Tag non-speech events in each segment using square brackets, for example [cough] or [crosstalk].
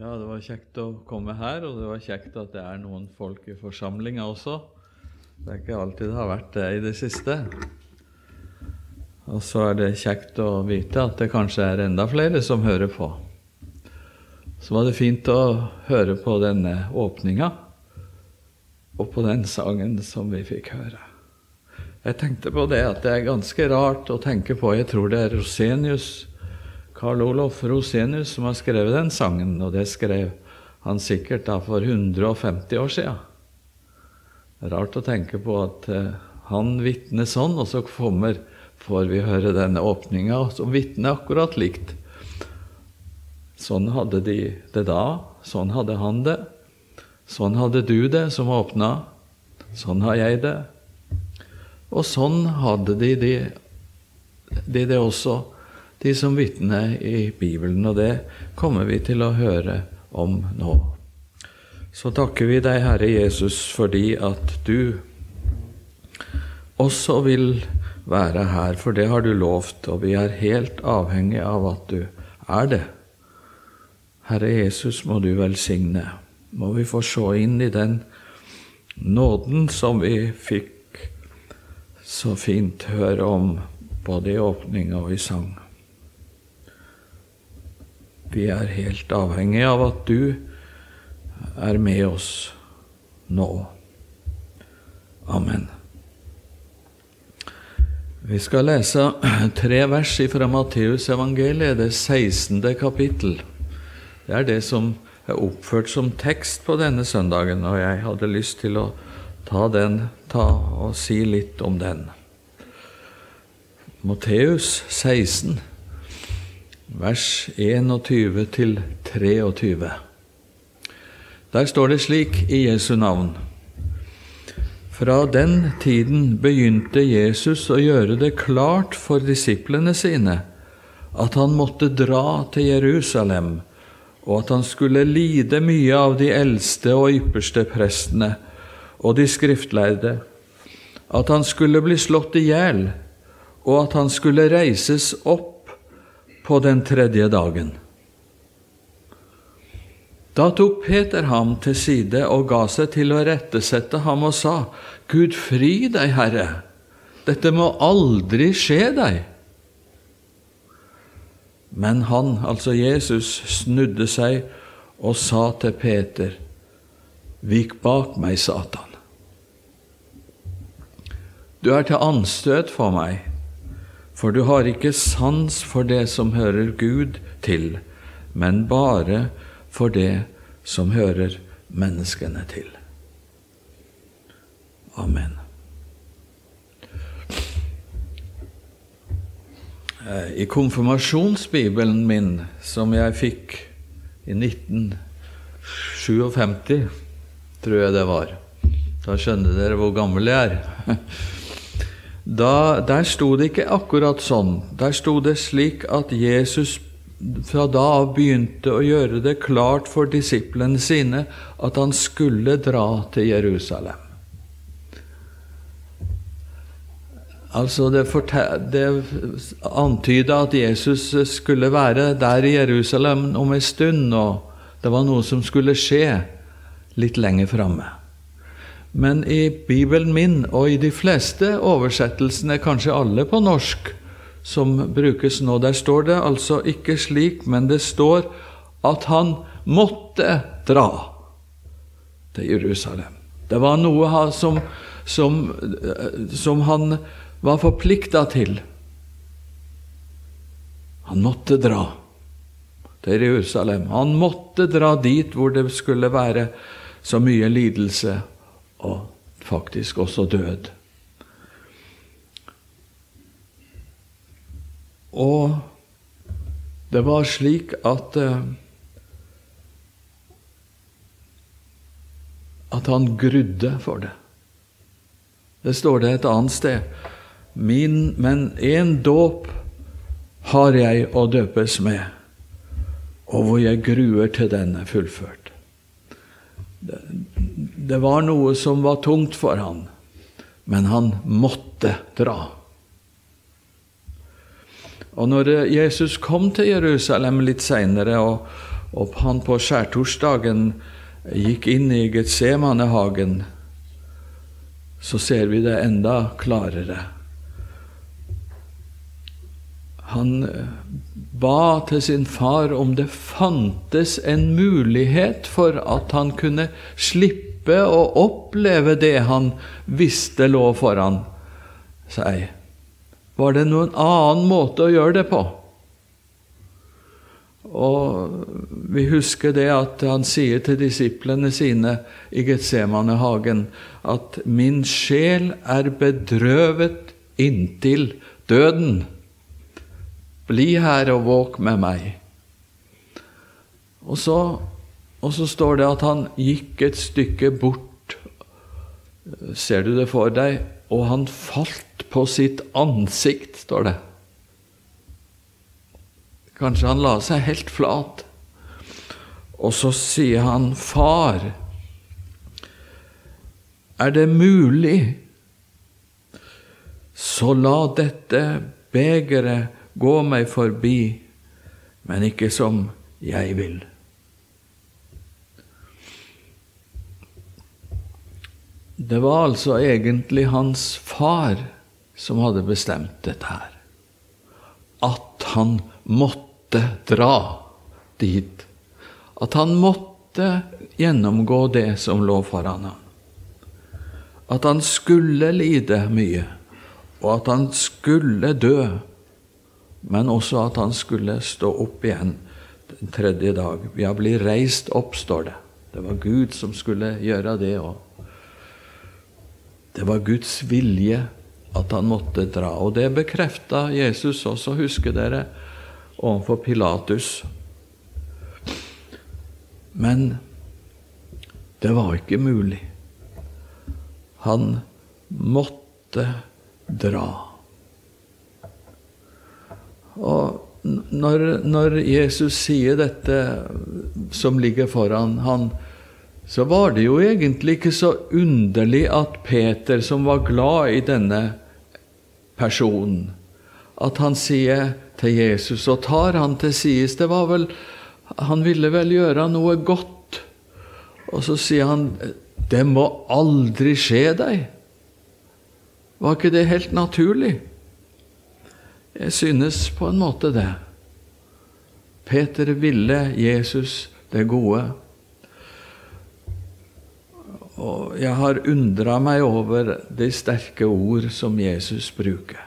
Ja, det var kjekt å komme her, og det var kjekt at det er noen folk i forsamlinga også. Det er ikke alltid det har vært det i det siste. Og så er det kjekt å vite at det kanskje er enda flere som hører på. Så var det fint å høre på denne åpninga, og på den sangen som vi fikk høre. Jeg tenkte på det at det er ganske rart å tenke på Jeg tror det er Rosenius Karl Olof Rosenius som har skrevet den sangen, og det skrev han sikkert da for 150 år sia. Rart å tenke på at uh, han vitner sånn, og så kommer, får vi høre denne åpninga som vitner akkurat likt. Sånn hadde de det da, sånn hadde han det. Sånn hadde du det som åpna, sånn har jeg det. Og sånn hadde de det, de det også de som vitner i Bibelen, og det kommer vi til å høre om nå. Så takker vi deg, Herre Jesus, fordi at du også vil være her, for det har du lovt, og vi er helt avhengig av at du er det. Herre Jesus, må du velsigne. Må vi få se inn i den nåden som vi fikk så fint høre om både i åpning og i sang. Vi er helt avhengig av at du er med oss nå. Amen. Vi skal lese tre vers fra Matteusevangeliet, det 16. kapittel. Det er det som er oppført som tekst på denne søndagen, og jeg hadde lyst til å ta den, ta og si litt om den. Matteus 16 vers 21 til 23. Der står det slik i Jesu navn. Fra den tiden begynte Jesus å gjøre det klart for disiplene sine at han måtte dra til Jerusalem, og at han skulle lide mye av de eldste og ypperste prestene og de skriftlærde, at han skulle bli slått i hjel, og at han skulle reises opp på den tredje dagen. Da tok Peter ham til side og ga seg til å rettesette ham og sa, Gud fri deg, Herre, dette må aldri skje deg. Men han, altså Jesus, snudde seg og sa til Peter, Vik bak meg, Satan. Du er til anstøt for meg for du har ikke sans for det som hører Gud til, men bare for det som hører menneskene til. Amen. Eh, I konfirmasjonsbibelen min, som jeg fikk i 1957, tror jeg det var Da skjønner dere hvor gammel jeg er. [laughs] Da, der sto det ikke akkurat sånn. Der sto det slik at Jesus fra da av begynte å gjøre det klart for disiplene sine at han skulle dra til Jerusalem. Altså Det, det antyda at Jesus skulle være der i Jerusalem om en stund, og det var noe som skulle skje litt lenger framme. Men i Bibelen min og i de fleste oversettelsene, kanskje alle på norsk, som brukes nå, der står det altså ikke slik, men det står at han måtte dra til Jerusalem. Det var noe som, som, som han var forplikta til. Han måtte dra til Jerusalem. Han måtte dra dit hvor det skulle være så mye lidelse og faktisk også død. Og det var slik at eh, at han grudde for det. Det står det et annet sted. Min, men én dåp har jeg å døpes med, og hvor jeg gruer til den er fullført. Det, var noe som var tungt for han, men han måtte dra. Og når Jesus kom til Jerusalem litt seinere og, og han på skjærtorsdagen gikk inn i Getsemanehagen, så ser vi det enda klarere. Han eh, ba til sin far om det fantes en mulighet for at han kunne slippe å oppleve det han visste lå foran seg. Var det noen annen måte å gjøre det på? Og vi husker det at han sier til disiplene sine i Getsemanehagen at 'min sjel er bedrøvet inntil døden'. Bli her og våk med meg. Og så, og så står det at han gikk et stykke bort, ser du det for deg, og han falt på sitt ansikt, står det. Kanskje han la seg helt flat. Og så sier han, 'Far, er det mulig, så la dette begeret gå meg forbi, men ikke som jeg vil.' Det var altså egentlig hans far som hadde bestemt dette her. At han måtte dra dit. At han måtte gjennomgå det som lå foran ham. At han skulle lide mye, og at han skulle dø, men også at han skulle stå opp igjen den tredje dag. Ja, bli reist opp, står det. Det var Gud som skulle gjøre det òg. Det var Guds vilje at han måtte dra. Og det bekrefta Jesus også, husker dere overfor Pilatus. Men det var ikke mulig. Han måtte dra. Og når, når, Jesus sier dette som ligger foran han, så var det jo egentlig ikke så underlig at Peter, som var glad i denne personen, at han sier til Jesus og tar han til sides. Det var vel Han ville vel gjøre noe godt. Og så sier han, 'Det må aldri skje deg'. Var ikke det helt naturlig? Jeg synes på en måte det. Peter ville Jesus det gode. Og jeg har undra meg over de sterke ord som Jesus bruker.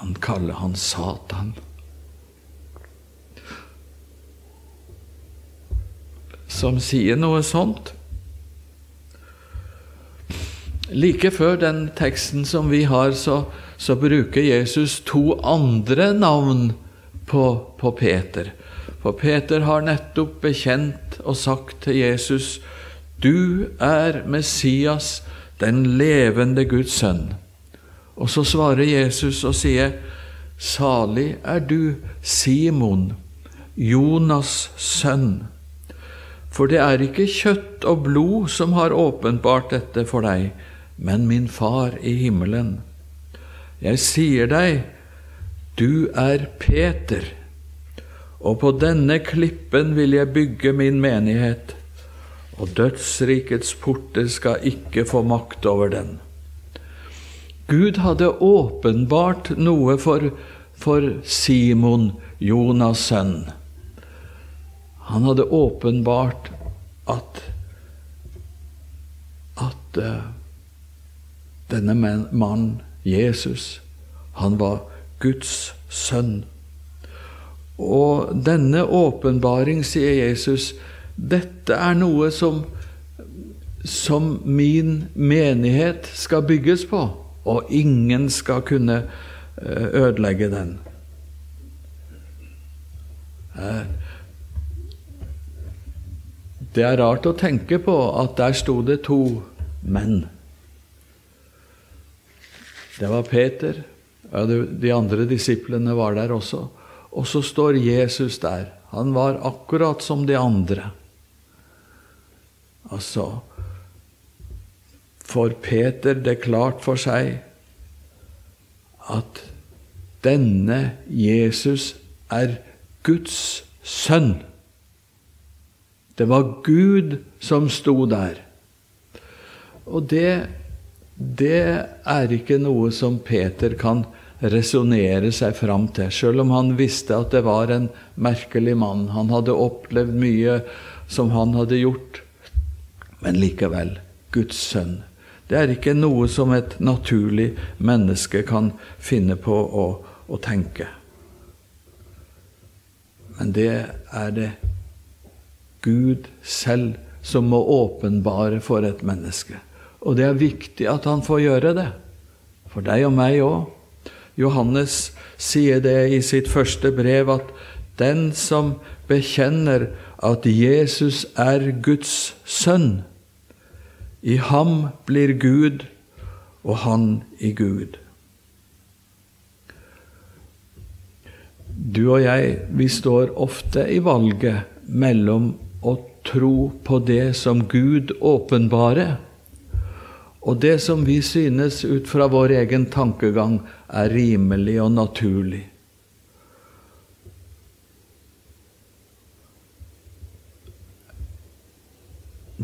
Han kaller han Satan. Som sier noe sånt. Like før den teksten som vi har, så, så bruker Jesus to andre navn på, på Peter. For Peter har nettopp bekjent og sagt til Jesus, 'Du er Messias, den levende Guds sønn'. Og så svarer Jesus og sier, Salig er du, Simon, Jonas' sønn. For det er ikke kjøtt og blod som har åpenbart dette for deg, men min Far i himmelen. Jeg sier deg, du er Peter, og på denne klippen vil jeg bygge min menighet, og dødsrikets porter skal ikke få makt over den. Gud hadde åpenbart noe for, for Simon, Jonas' sønn. Han hadde åpenbart at at uh, denne mannen, Jesus, han var Guds sønn. Og denne åpenbaring, sier Jesus, dette er noe som, som min menighet skal bygges på og ingen skal kunne eh, ødelegge den. Eh, det er rart å tenke på at der sto det to menn. Det var Peter, og de andre disiplene var der også. Og så står Jesus der. Han var akkurat som de andre. Altså får Peter det klart for seg at denne Jesus er Guds sønn. Det var Gud som sto der. Og det, det er ikke noe som Peter kan resonnere seg fram til, selv om han visste at det var en merkelig mann. Han hadde opplevd mye som han hadde gjort, men likevel Guds sønn. Det er ikke noe som et naturlig menneske kan finne på å, å tenke. Men det er det Gud selv som må åpenbare for et menneske. Og det er viktig at han får gjøre det. For deg og meg òg. Johannes sier det i sitt første brev at den som bekjenner at Jesus er Guds sønn, i ham blir Gud, og han i Gud. Du og jeg, vi står ofte i valget mellom å tro på det som Gud åpenbarer, og det som vi synes ut fra vår egen tankegang er rimelig og naturlig.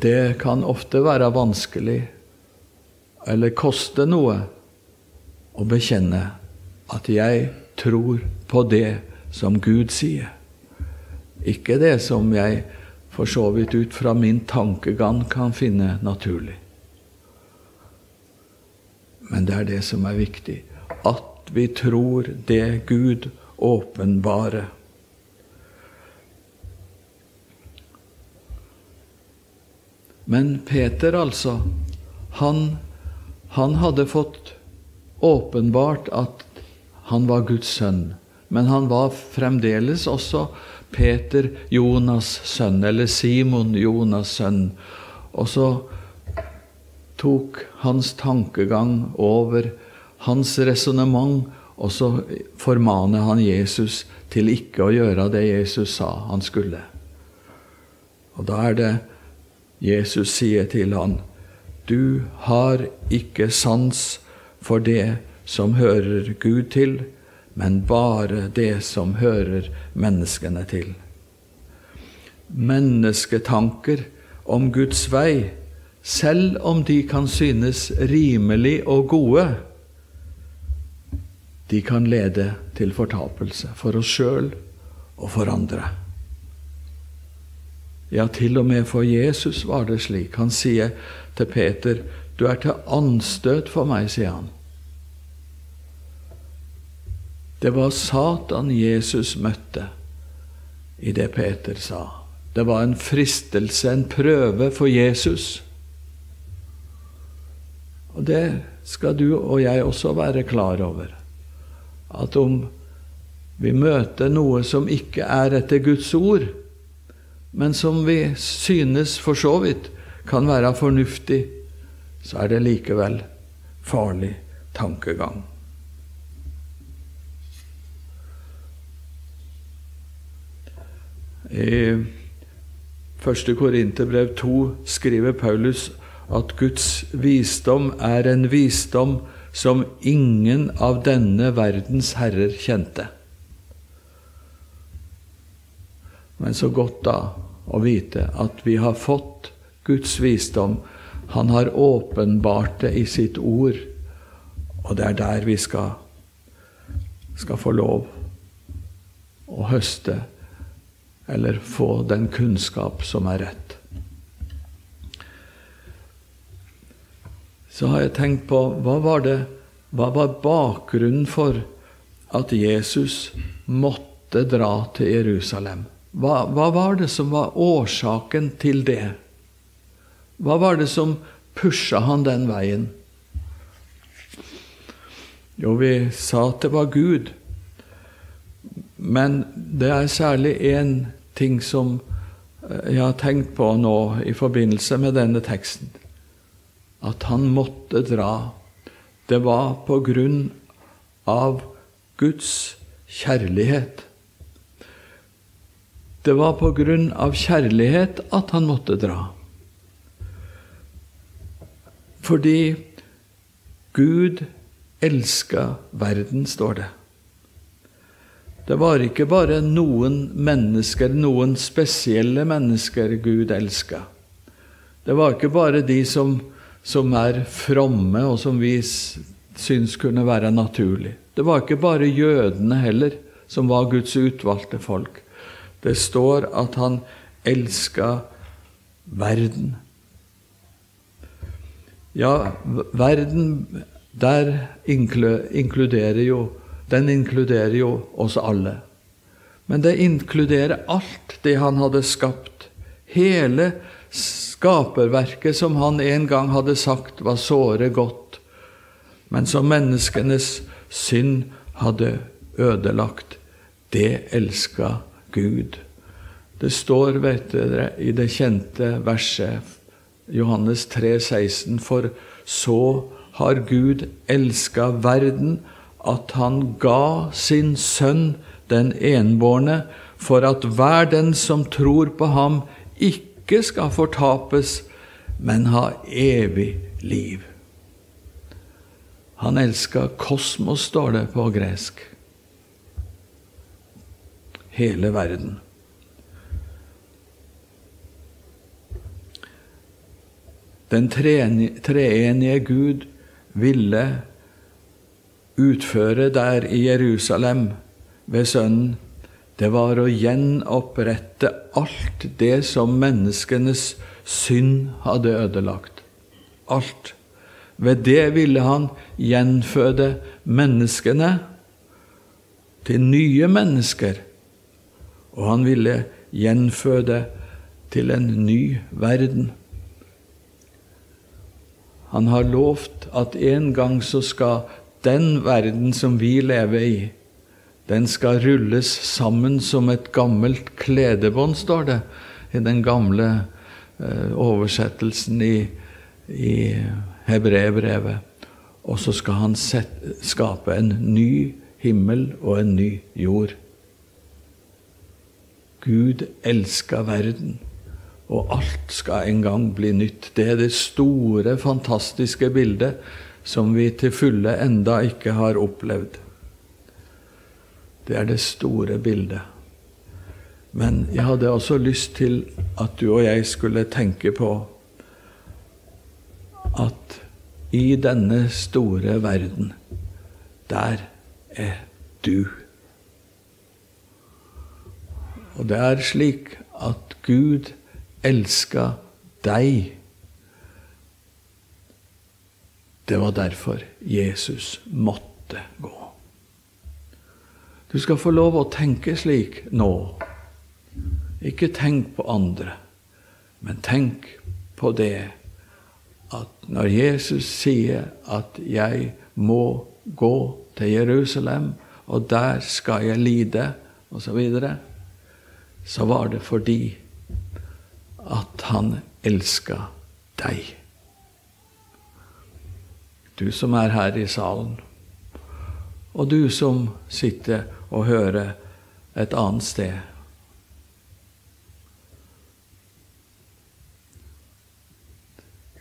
Det kan ofte være vanskelig eller koste noe å bekjenne at jeg tror på det som Gud sier. Ikke det som jeg for så vidt ut fra min tankegang kan finne naturlig. Men det er det som er viktig. At vi tror det Gud åpenbarer. Men Peter, altså, han, han hadde fått åpenbart at han var Guds sønn. Men han var fremdeles også Peter Jonas' sønn, eller Simon Jonas' sønn. Og så tok hans tankegang over hans resonnement, og så formaner han Jesus til ikke å gjøre det Jesus sa han skulle. Og da er det Jesus sier til han, Du har ikke sans for det som hører Gud til, men bare det som hører menneskene til. Mennesketanker om Guds vei, selv om de kan synes rimelig og gode, de kan lede til fortapelse for oss sjøl og for andre. Ja, til og med for Jesus var det slik. Han sier til Peter, 'Du er til anstøt for meg', sier han. Det var Satan Jesus møtte i det Peter sa. Det var en fristelse, en prøve for Jesus. Og det skal du og jeg også være klar over. At om vi møter noe som ikke er etter Guds ord, men som vi synes for så vidt kan være fornuftig, så er det likevel farlig tankegang. I 1. Korinterbrev 2 skriver Paulus at Guds visdom er en visdom som ingen av denne verdens herrer kjente. Men så godt da å vite at vi har fått Guds visdom. Han har åpenbart det i sitt ord, og det er der vi skal, skal få lov å høste eller få den kunnskap som er rett. Så har jeg tenkt på hva var det hva var bakgrunnen for at Jesus måtte dra til Jerusalem? Hva, hva, var det som var årsaken til det? Hva var det som pusha han den veien? Jo, vi sa at det var Gud. Men det er særlig én ting som eh, jeg har tenkt på nå i forbindelse med denne teksten. At han måtte dra. Det var på grunn av Guds kjærlighet. Det var på grunn av kjærlighet at han måtte dra. Fordi Gud elska verden, står det. Det var ikke bare noen mennesker, noen spesielle mennesker Gud elska. Det var ikke bare de som, som er fromme, og som vi syns kunne være naturlig. Det var ikke bare jødene heller, som var Guds utvalgte folk. Det står at han elska verden. Ja, verden der inkluderer jo Den inkluderer jo oss alle. Men det inkluderer alt det han hadde skapt. Hele skaperverket som han en gang hadde sagt var såre godt, men som menneskenes synd hadde ødelagt. Det elska Gud. Det står vet dere, i det kjente verset Johannes 3, 16, For så har Gud elska verden, at han ga sin sønn den enbårne, for at hver den som tror på ham, ikke skal fortapes, men ha evig liv. Han elska kosmos, står det på gresk. Hele verden. Den treenige Gud ville utføre der i Jerusalem ved Sønnen, det var å gjenopprette alt det som menneskenes synd hadde ødelagt. Alt. Ved det ville han gjenføde menneskene til nye mennesker, og han ville gjenføde til en ny verden. Han har lovt at en gang så skal den verden som vi lever i, den skal rulles sammen som et gammelt kledebånd, står det i den gamle eh, oversettelsen i, i Hebreerbrevet. Og så skal han sette, skape en ny himmel og en ny jord. Gud elsker verden og alt skal en gang bli nytt. Det er det store, fantastiske bildet som vi til fulle enda ikke har opplevd. Det er det store bildet. Men jeg hadde også lyst til at du og jeg skulle tenke på at i denne store verden, der er du. Og det er slik at Gud elska deg. Det var derfor Jesus måtte gå. Du skal få lov å tenke slik nå. Ikke tenk på andre, men tenk på det at når Jesus sier at 'jeg må gå til Jerusalem, og der skal jeg lide', osv., så, var det fordi at han elska deg. Du som er her i salen, og du som sitter og hører et annet sted.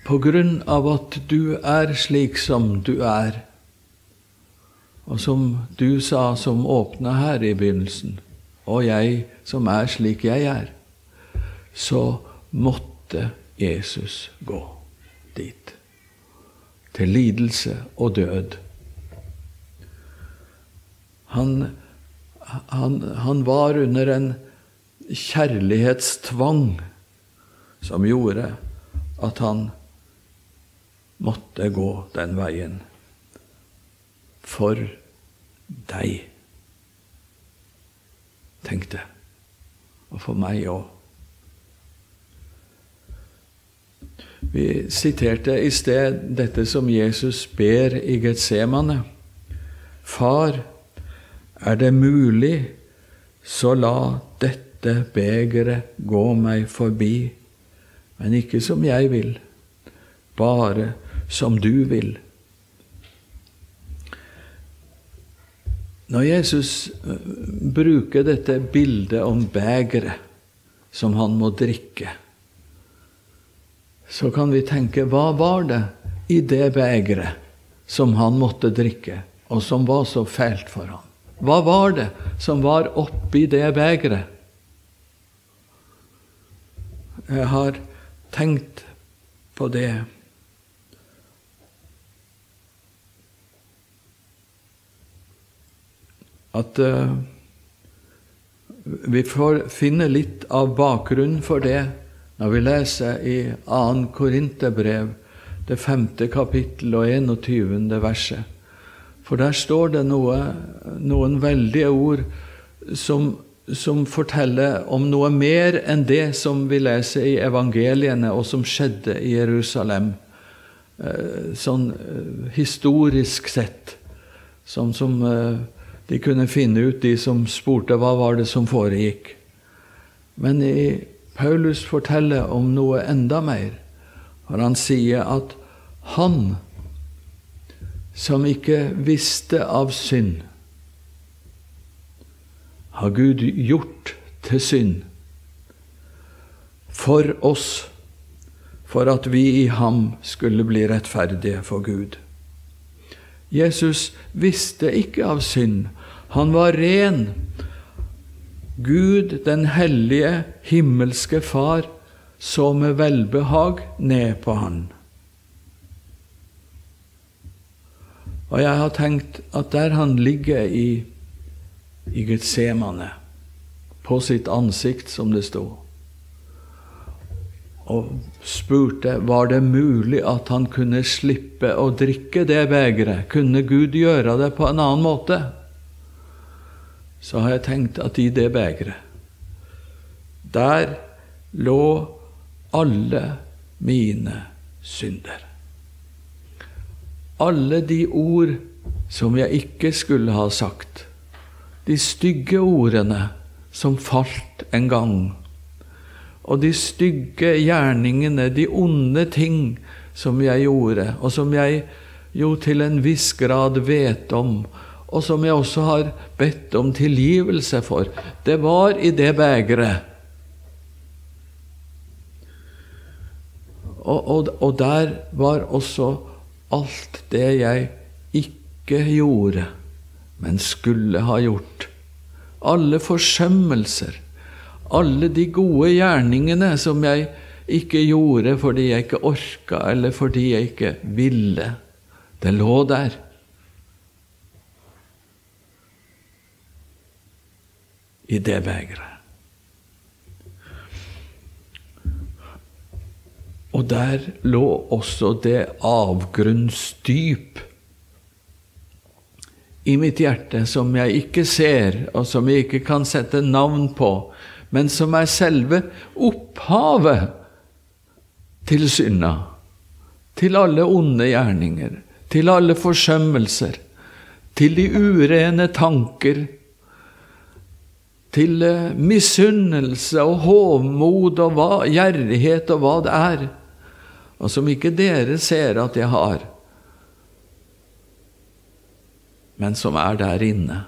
På grunn av at du er slik som du er, og som du sa som åpna her i begynnelsen, og jeg som er slik jeg er, så måtte Jesus gå dit. Til lidelse og død. Han, han, han var under en kjærlighetstvang som gjorde at han måtte gå den veien. For deg. Tenk det. Og for meg òg. Vi siterte i sted dette som Jesus ber i Getsemane. Far, er det mulig, så la dette begeret gå meg forbi, men ikke som jeg vil, bare som du vil. Når Jesus eh, bruker dette bildet om begeret som han må drikke, så kan vi tenke hva var det i det begeret som han måtte drikke, og som var så fælt for ham? Hva var det som var oppi det begeret? Jeg har tenkt på det. At uh, vi får finne litt av bakgrunnen for det når vi leser i 2. Korinterbrev, det femte kapittel og 21. verset. For der står det noe, noen veldige ord som, som, forteller om noe mer enn det som vi leser i evangeliene, og som skjedde i Jerusalem, eh, sånn eh, historisk sett. Sånn som eh, de kunne finne ut, de som spurte hva var det som foregikk. Men i Paulus forteller om noe enda mer, for han sier at han som ikke visste av synd, har Gud gjort til synd for oss, for at vi i ham skulle bli rettferdige for Gud. Jesus visste ikke av synd. Han var ren. Gud, den hellige, himmelske Far, så med velbehag ned på han. Og jeg har tenkt at der han ligger i, i Getsemane, på sitt ansikt, som det sto, og spurte var det mulig at han kunne slippe å drikke det begeret, kunne Gud gjøre det på en annen måte? Så har jeg tenkt at i det begeret, der lå alle mine synder. Alle de ord som jeg ikke skulle ha sagt, de stygge ordene som falt en gang og de stygge gjerningene, de onde ting som jeg gjorde, og som jeg jo til en viss grad vet om, og som jeg også har bedt om tilgivelse for, det var i det begeret. Og, og, og der var også alt det jeg ikke gjorde, men skulle ha gjort. Alle forsømmelser alle de gode gjerningene som jeg ikke gjorde fordi jeg ikke orka, eller fordi jeg ikke ville. Det lå der. I det begeret. Og der lå også det avgrunnsdyp i mitt hjerte som jeg ikke ser, og som jeg ikke kan sette navn på, men som er selve opphavet til synda, til alle onde gjerninger, til alle forsømmelser, til de urene tanker, til eh, misunnelse og hovmod og hva, gjerrighet og hva det er, og som ikke dere ser at jeg har, men som er der inne.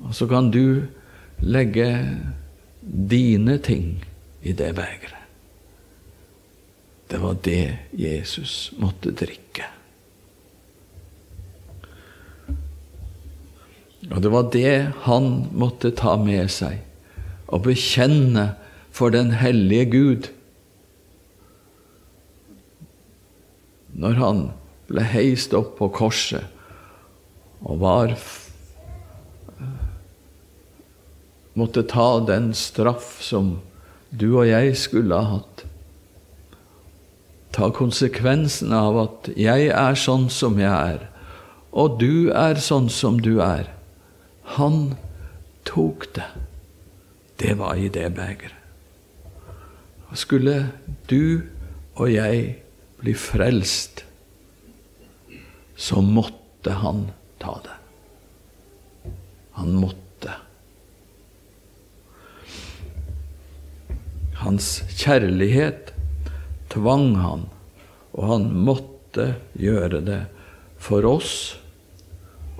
Og så kan du legge dine ting i det begeret. Det var det Jesus måtte drikke. Og det var det han måtte ta med seg og bekjenne for den hellige Gud. Når han ble heist opp på korset og var måtte ta den straff som du og jeg skulle ha hatt. Ta konsekvensen av at jeg er sånn som jeg er, og du er sånn som du er. Han tok det. Det var i det begeret. Skulle du og jeg bli frelst, så måtte han ta det. Han måtte. Hans kjærlighet tvang han, og han måtte gjøre det for oss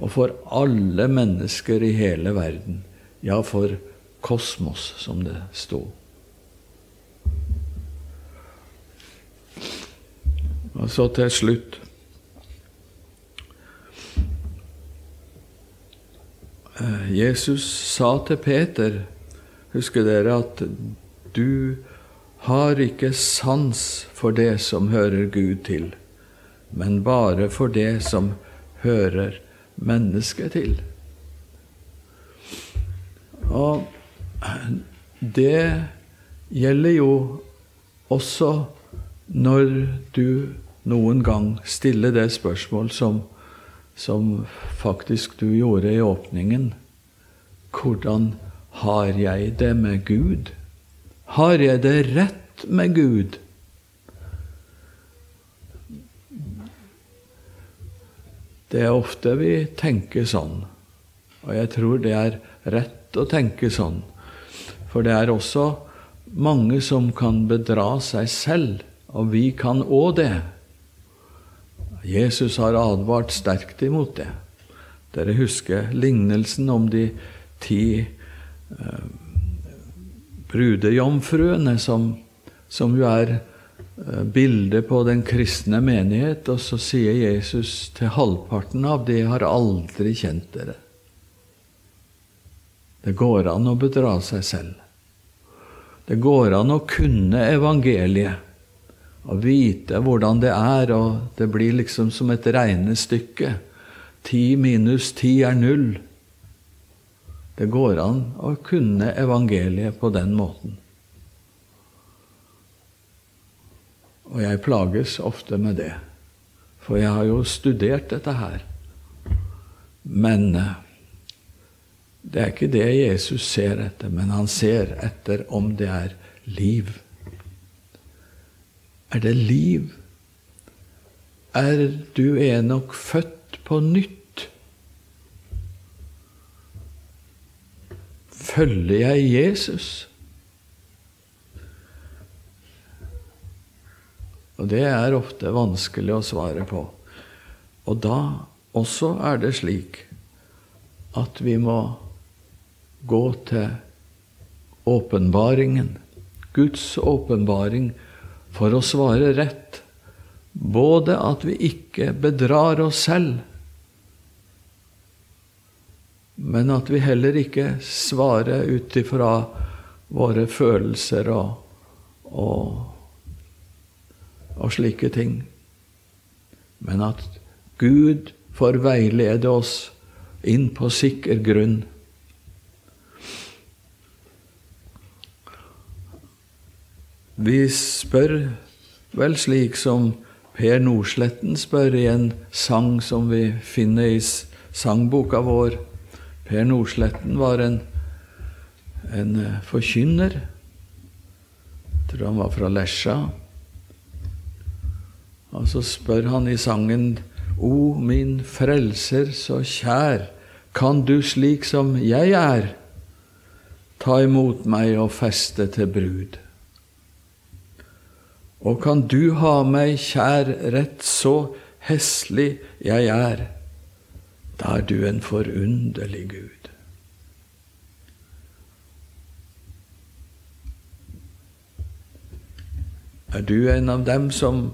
og for alle mennesker i hele verden. Ja, for kosmos, som det sto. Og så til slutt eh, Jesus sa til Peter Husker dere at du har ikke sans for det som hører Gud til, men bare for det som hører mennesket til. Og det gjelder jo også når du noen gang stiller det spørsmål som, som faktisk du gjorde i åpningen. Hvordan har jeg det med Gud? Har jeg det rett med Gud? Det er ofte vi tenker sånn, og jeg tror det er rett å tenke sånn. For det er også mange som kan bedra seg selv, og vi kan òg det. Jesus har advart sterkt imot det. Dere husker lignelsen om de ti eh, brudejomfruene, som, som jo er bildet på den kristne menighet, og så sier Jesus til halvparten av de har aldri kjent dere. Det går an å bedra seg selv. Det går an å kunne evangeliet og vite hvordan det er, og det blir liksom som et regnestykke. Ti minus ti er null. Det går an å kunne evangeliet på den måten. Og jeg plages ofte med det, for jeg har jo studert dette her. Men eh, det er ikke det Jesus ser etter, men han ser etter om det er liv. Er det liv? Er du enok født på nytt? Følger jeg Jesus? Og det er ofte vanskelig å svare på. Og da også er det slik at vi må gå til åpenbaringen, Guds åpenbaring, for å svare rett. Både at vi ikke bedrar oss selv, men at vi heller ikke svarer ut ifra våre følelser og, og, og slike ting. Men at Gud får veilede oss inn på sikker grunn. Vi spør vel slik som Per Nordsletten spør i en sang som vi finner i sangboka vår. Per Nordsletten var en, en eh, forkynner. Jeg tror han var fra Lesja. Og så spør han i sangen O min frelser så kjær, kan du slik som jeg er, ta imot meg og feste til brud? Og kan du ha meg kjær rett så heslig jeg er, da er du en forunderlig Gud. Er du en av dem som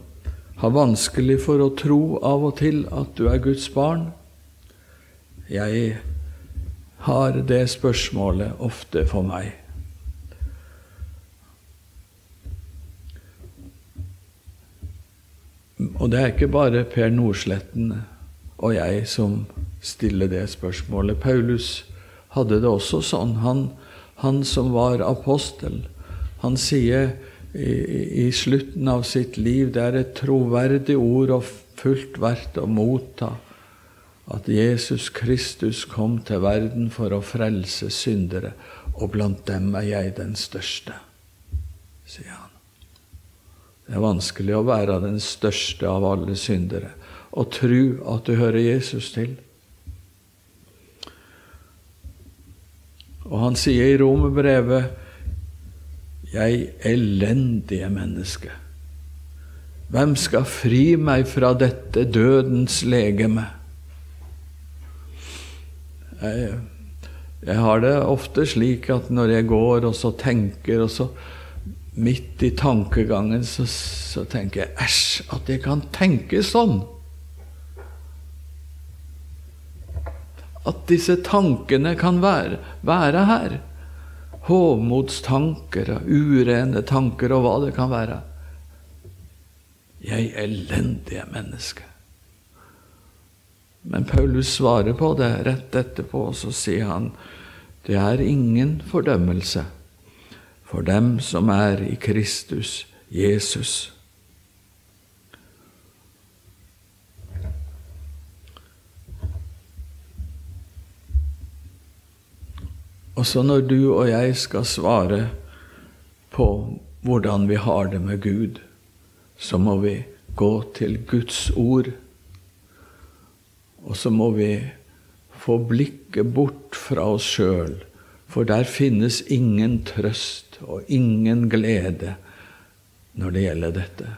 har vanskelig for å tro av og til at du er Guds barn? Jeg har det spørsmålet ofte for meg. Og det er ikke bare Per Nordsletten og jeg som stiller det spørsmålet. Paulus hadde det også sånn. Han, han som var apostel, han sier i, i, slutten av sitt liv det er et troverdig ord og fullt verdt å motta at Jesus Kristus kom til verden for å frelse syndere, og blant dem er jeg den største, sier han. Det er vanskelig å være den største av alle syndere og tro at du hører Jesus til. Og han sier i Romerbrevet 'Jeg elendige menneske'. Hvem skal fri meg fra dette dødens legeme? Jeg, jeg har det ofte slik at når jeg går og så tenker, og så midt i tankegangen så, så tenker jeg æsj, at jeg kan tenke sånn. At disse tankene kan være, være her. Hovmodstanker og urene tanker og hva det kan være. Jeg elendige menneske. Men Paulus svarer på det rett etterpå, og så sier han det er ingen fordømmelse for dem som er i Kristus Jesus. Også når du og jeg skal svare på hvordan vi har det med Gud, så må vi gå til Guds ord. Og så må vi få blikket bort fra oss sjøl, for der finnes ingen trøst og ingen glede når det gjelder dette.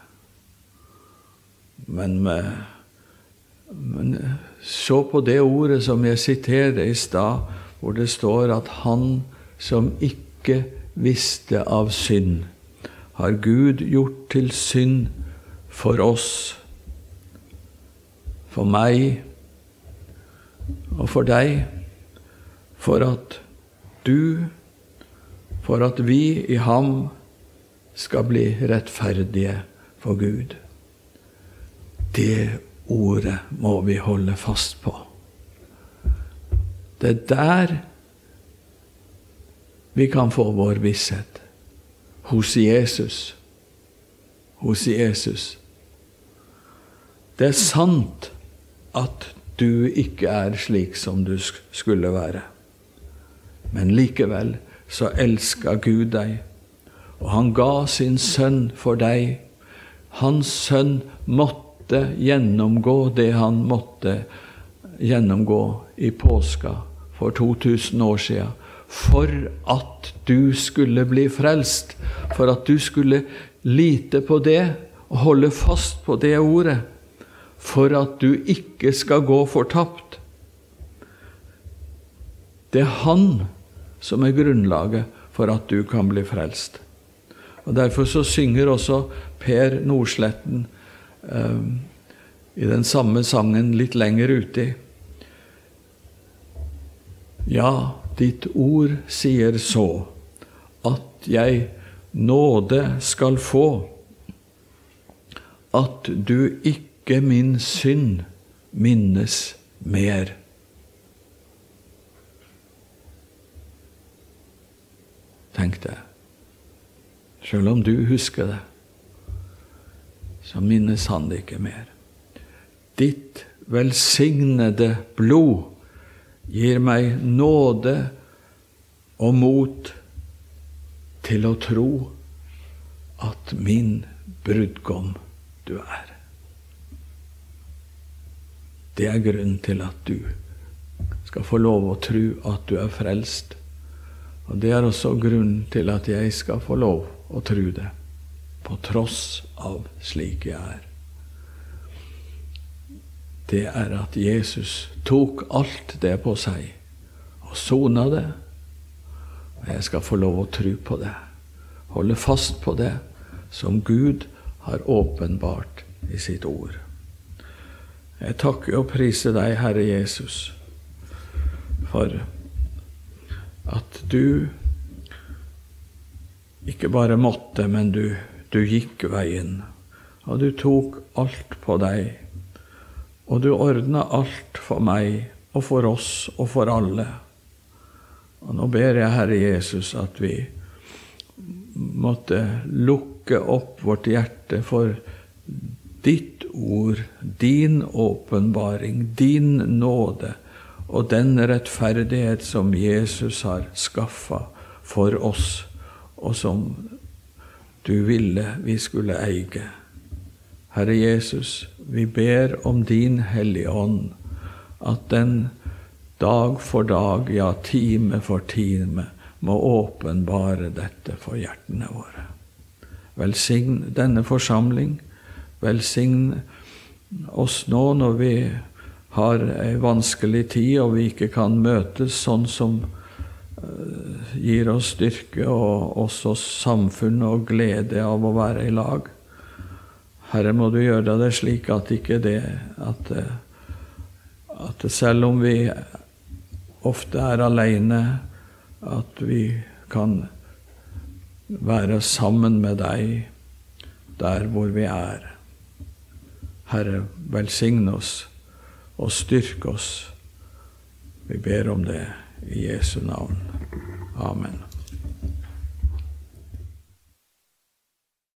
Men, med, men se på det ordet som jeg siterte i stad hvor det står at han som ikke visste av synd, har Gud gjort til synd for oss, for meg og for deg, for at du, for at vi i ham skal bli rettferdige for Gud. Det ordet må vi holde fast på. Det er der vi kan få vår visshet. Hos Jesus. Hos Jesus. Det er sant at du ikke er slik som du skulle være. Men likevel så elska Gud deg, og han ga sin sønn for deg. Hans sønn måtte gjennomgå det han måtte gjennomgå i påska for 2000 år siden. For at du skulle bli frelst. For at du skulle lite på det og holde fast på det ordet. For at du ikke skal gå fortapt. Det er Han som er grunnlaget for at du kan bli frelst. Og Derfor så synger også Per Nordsletten eh, i den samme sangen litt lenger uti ja, ditt ord sier så, at jeg nåde skal få, at du ikke min synd minnes mer. Tenk det. Selv om du husker det, så minnes han det ikke mer. Ditt velsignede blod gir meg nåde og mot til å tro at min brudgom du er. Det er grunnen til at du skal få lov å tro at du er frelst. Og det er også grunnen til at jeg skal få lov å tro det, på tross av slik jeg er det er at Jesus tok alt det på seg og sona det. Og jeg skal få lov å tro på det, holde fast på det som Gud har åpenbart i sitt ord. Jeg takker og priser deg, Herre Jesus, for at du ikke bare måtte, men du, du gikk veien, og du tok alt på deg og du ordna alt for meg og for oss og for alle. Og nå ber jeg, Herre Jesus, at vi måtte lukke opp vårt hjerte for ditt ord, din åpenbaring, din nåde og den rettferdighet som Jesus har skaffa for oss, og som du ville vi skulle eie. Herre Jesus, vi ber om din Hellige Ånd, at den dag for dag, ja, time for time, må åpenbare dette for hjertene våre. Velsign denne forsamling. Velsign oss nå når vi har ei vanskelig tid og vi ikke kan møtes sånn som uh, gir oss styrke og også samfunn og glede av å være i lag. Herre, må du gjøre det slik at ikke det at, at selv om vi ofte er alene, at vi kan være sammen med deg der hvor vi er. Herre, velsigne oss og styrke oss. Vi ber om det i Jesu navn. Amen.